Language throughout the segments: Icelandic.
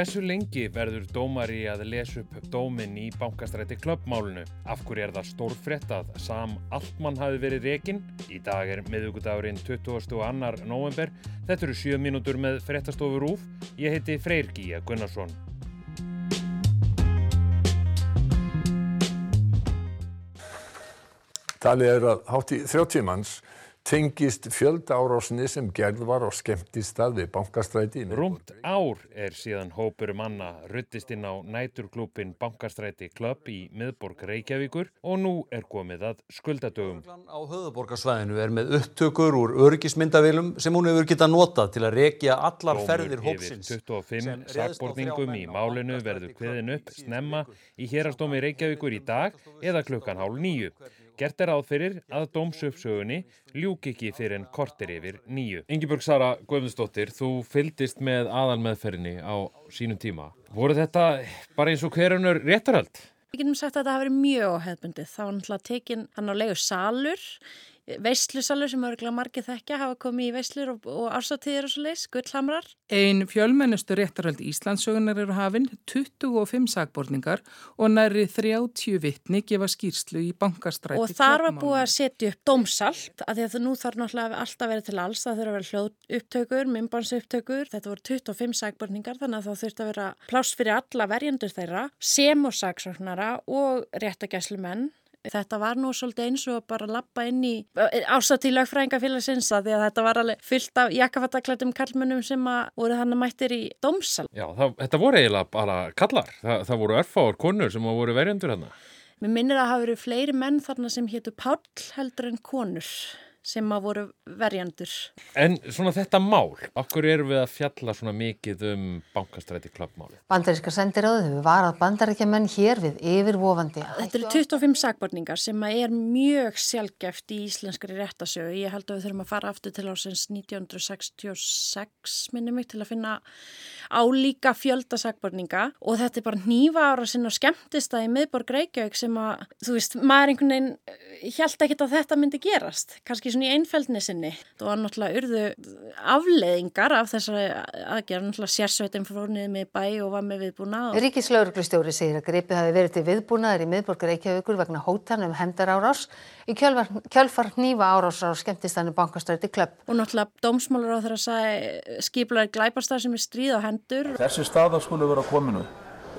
Hversu lengi verður dómari að lesa upp dóminn í bankastræti klubbmálunu? Af hverju er það stórfrett að Sam Altman hafi verið rekin? Í dag er miðugudagurinn 22. november. Þetta eru 7 mínútur með frettastofur úf. Ég heiti Freyr Gíja Gunnarsson. Talið er að hátt í 30 manns tengist fjölda árásinni sem gerð var á skemmtistað við bankastræti. Rúmt ár er síðan hópur manna ruttist inn á næturklúpin bankastræti klubb í miðborg Reykjavíkur og nú er komið að skuldadögum. Á höfuborgarsvæðinu er með upptökur úr örgismyndavilum sem hún hefur getað notað til að rekja allar ferðir hópsins. 25 sakborningum í málinu verður kveðin upp snemma í hérastómi Reykjavíkur í dag eða klukkan hálf nýju. Gert er áþyrir að dómsöpsögunni ljúk ekki fyrir en kortir yfir nýju. Ingeborg Sara Guðmundsdóttir, þú fyldist með aðalmeðferðinni á sínum tíma. Voru þetta bara eins og hverjunur réttarhald? Við getum sagt að þetta hafi verið mjög óhefbundið. Það var náttúrulega tekinn hann á leiðu salur veistlusalur sem örgulega margir þekkja hafa komið í veistlur og, og ársatíðir og svo leiðs, gullhamrar. Einn fjölmennustu réttarhald Íslandsögunar eru hafinn 25 sagborningar og næri 30 vittni gefa skýrslu í bankastræti. Og þar var búið að setja upp dómsalt, að því að nú þarf náttúrulega alltaf verið til alls, það þurfa að vera hljóð upptökur, myndbánsupptökur, þetta voru 25 sagborningar þannig að það þurft að vera pláss fyrir alla verjandur þeirra, sem og sagsóknara og réttagæslumenn Þetta var nú svolítið eins og bara að lappa inn í ásatílaug frængafélagsins að því að þetta var alveg fyllt af jakkafattaklætum kallmönnum sem voru hann að mættir í dómsal. Já, það, þetta voru eiginlega bara kallar. Það, það voru örfáur konur sem voru verjandur hann. Mér minnir að það hafi verið fleiri menn þarna sem héttu Páll heldur en konur sem að voru verjandur. En svona þetta mál, okkur erum við að fjalla svona mikið um bankastræti klappmáli? Bandaríska sendiráðu hefur varað bandaríkjaman hér við yfirvofandi. Þetta eru 25 sakborningar sem er mjög sjálfgeft í íslenskari réttasögu. Ég held að við þurfum að fara aftur til ásins 1966 minnum mig til að finna álíka fjölda sakborninga og þetta er bara nýfa ára sinna skemmtist að í miðborg Reykjavík sem að, þú veist, maður einhvern veginn held ekki að þetta myndi gerast. Kanski ekki svona í einfældni sinni. Það var náttúrulega urðu afleðingar af þessari aðgerð, náttúrulega sérsveitin fórnið með bæ og var með viðbúna. Og... Ríkislauruglustjóri segir að gripið hafi verið til viðbúnaðar í miðborgar Reykjavíkur vegna hótan um hendar árás í kjölfar, kjölfar nýfa árás á skemmtistannu bankastræti klöpp. Og náttúrulega dómsmálur á þeirra sagði skiplaði glæparstar sem er stríð á hendur. Þessi staða skulle vera kominu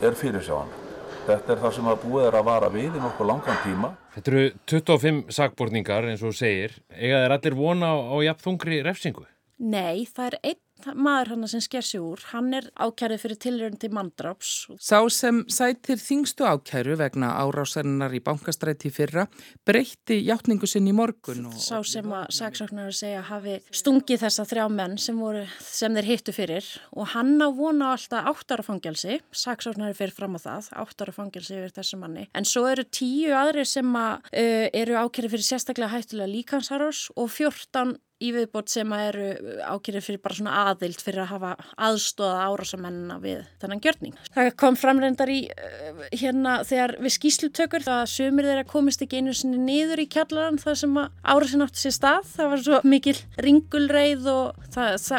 er fyrir sjáan. Þetta er það sem að búið er að vara við í nokkuð langan tíma. Þetta eru 25 sakborningar eins og segir. Ega þeir allir vona á, á jafn þungri refsingu? Nei, það er einn maður hann sem sker sig úr, hann er ákærið fyrir tilröndi mandráps. Sá sem sætir þingstu ákæru vegna árásarinnar í bankastræti fyrra breytti hjáttningu sinn í morgun. Og... Sá sem að saksóknar segja hafi stungið þessa þrjá menn sem, voru, sem þeir hittu fyrir og hann á vona alltaf áttara fangelsi, saksóknar fyrir fram á það, áttara fangelsi yfir þessu manni. En svo eru tíu aðri sem að, uh, eru ákærið fyrir sérstaklega hættulega líkansarós og fjórtan í viðbót sem eru ákýrið fyrir bara svona aðild fyrir að hafa aðstóða árásamennina við þennan gjörning. Það kom framreyndar í uh, hérna þegar við skýslutökur það sumir þeirra komist ekki einu sinni niður í kjallaran það sem árásin átti sér stað. Það var svo mikil ringulreið og,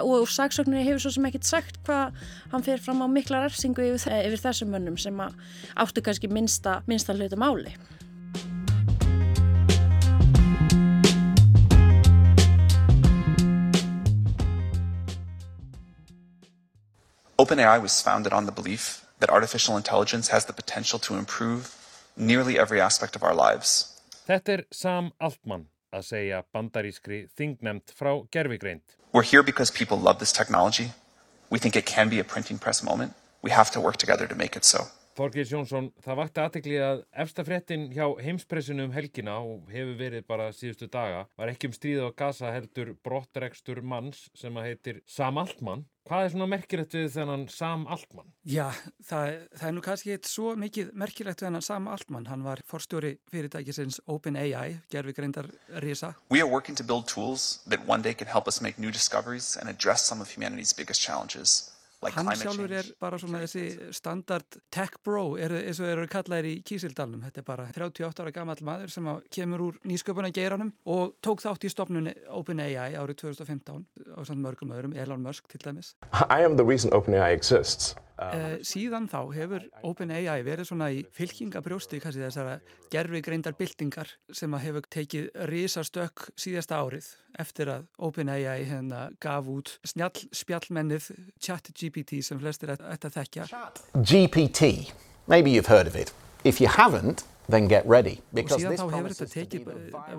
og saksóknir hefur svo sem ekkit sagt hvað hann fyrir fram á mikla refsingu yfir, yfir þessum mönnum sem áttu kannski minnsta, minnsta hluta máli. OpenAI was founded on the belief that artificial intelligence has the potential to improve nearly every aspect of our lives. Þetta er Sam Altman að segja bandarískri þingnemt frá gerfigreind. We're here because people love this technology. We think it can be a printing press moment. We have to work together to make it so. Þorgir Jónsson, það vakti aðtekli að efsta fréttin hjá heimspressinu um helgina og hefur verið bara síðustu daga var ekki um stríð og gasa heldur brottrekstur manns sem að heitir Sam Altman. Hvað er svona merkilegt við þennan Sam Altman? Já, það, það er nú kannski eitt svo mikið merkilegt við þennan Sam Altman. Hann var forstjóri fyrirtækisins OpenAI, gerfi greindar risa. We are working to build tools that one day can help us make new discoveries and address some of humanity's biggest challenges. Like hann sjálfur er bara svona þessi standard tech bro er, eins og eru kallaðir í Kísildalunum þetta er bara 38 ára gammal maður sem kemur úr nýsköpuna geiranum og tók þátt í stopnunni OpenAI árið 2015 á samt mörgum öðrum, Elon Musk til dæmis. I am the reason OpenAI exists Uh, síðan þá hefur OpenAI verið svona í fylkingabrjósti kannski þessara gerfi greindar byltingar sem að hefur tekið risastökk síðasta árið eftir að OpenAI hérna gaf út snjall spjallmennið ChatGPT sem flestir ætti að þekkja. GPT, maybe you've heard of it. If you haven't, then get ready. Og síðan þá hefur þetta tekið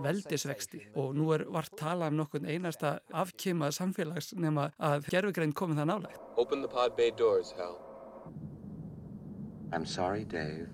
veldisvexti og nú er vart talað um nokkur einasta afkymað samfélags nema að gerfugreind komið það nálega. I'm sorry, Dave.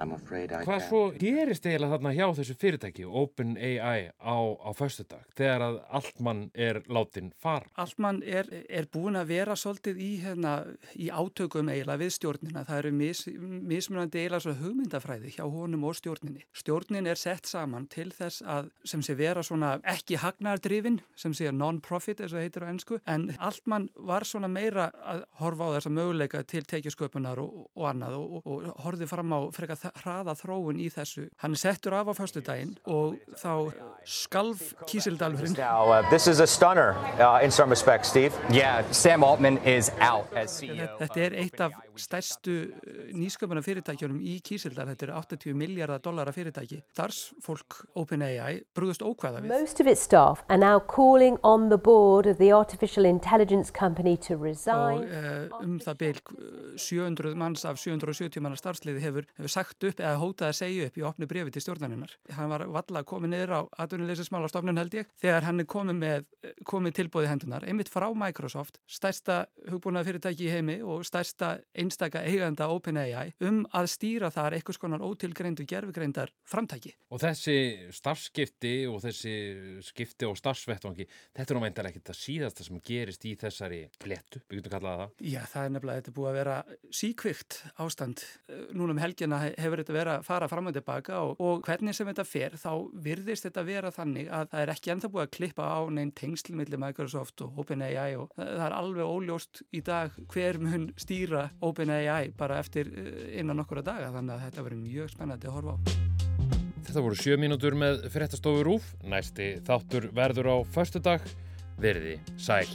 Hvað svo gerist eiginlega þarna hjá þessu fyrirtæki OpenAI á, á föstudag þegar að Altmann er látin fara? Altmann er, er búin að vera svolítið í, hérna, í átökum eiginlega við stjórnina. Það eru mis, mismunandi eiginlega svo hugmyndafræði hjá honum og stjórninni. Stjórnin er sett saman til þess að sem sé vera svona ekki hagnardrifin sem sé non-profit eins og heitir á ennsku en Altmann var svona meira að horfa á þessa möguleika til tekjasköpunar og, og annað og, og, og horfið fram á frekar hraða þróun í þessu. Hann er settur af á förstu daginn og þá skalf Kísildalfurinn. Uh, this is a stunner uh, in some respects, Steve. Yeah, Sam Altman is out as CEO. Þetta er eitt af stærstu uh, nýsköpuna fyrirtækjunum í Kísildal. Þetta er 80 miljardar dollara fyrirtæki. Þars fólk OpenAI brúðust ókvæða við. Most of its staff are now calling on the board of the artificial intelligence company to resign. Og uh, um það byl 700 manns af 770 mannar starfsliði hefur, hefur sagt upp eða hótaði að segja upp í opnu brefi til stjórnarinnar. Hann var valla komið niður á atvinnuleysismálastofnun held ég þegar hann er komið með komið tilbúið hendunar, einmitt frá Microsoft stærsta hugbúnað fyrirtæki í heimi og stærsta einstaka eiganda OpenAI um að stýra þar einhvers konar ótilgreindu gerfugreindar framtæki. Og þessi starfskipti og þessi skipti og starfsvettvangi, þetta er meintilega ekki það síðasta sem gerist í þessari flettu, við getum kallaða það. Já, það er nefnilega, þetta er búið að vera síkvikt ástand. Núna um helgina hefur þetta verið að fara fram og tilbaka og, og hvernig sem þetta fer þá virðist þetta vera þannig að það er ekki ennþá búið að klippa á neinn tengsl millir Microsoft og OpenAI og það er alveg óljóst í dag hver mun stýra OpenAI bara eftir innan nokkura daga þannig að þetta verður mjög spennandi að horfa á. Þetta voru sjö mínútur með fréttastofur úf. Næsti þáttur verður á förstu dag. Verði sæl.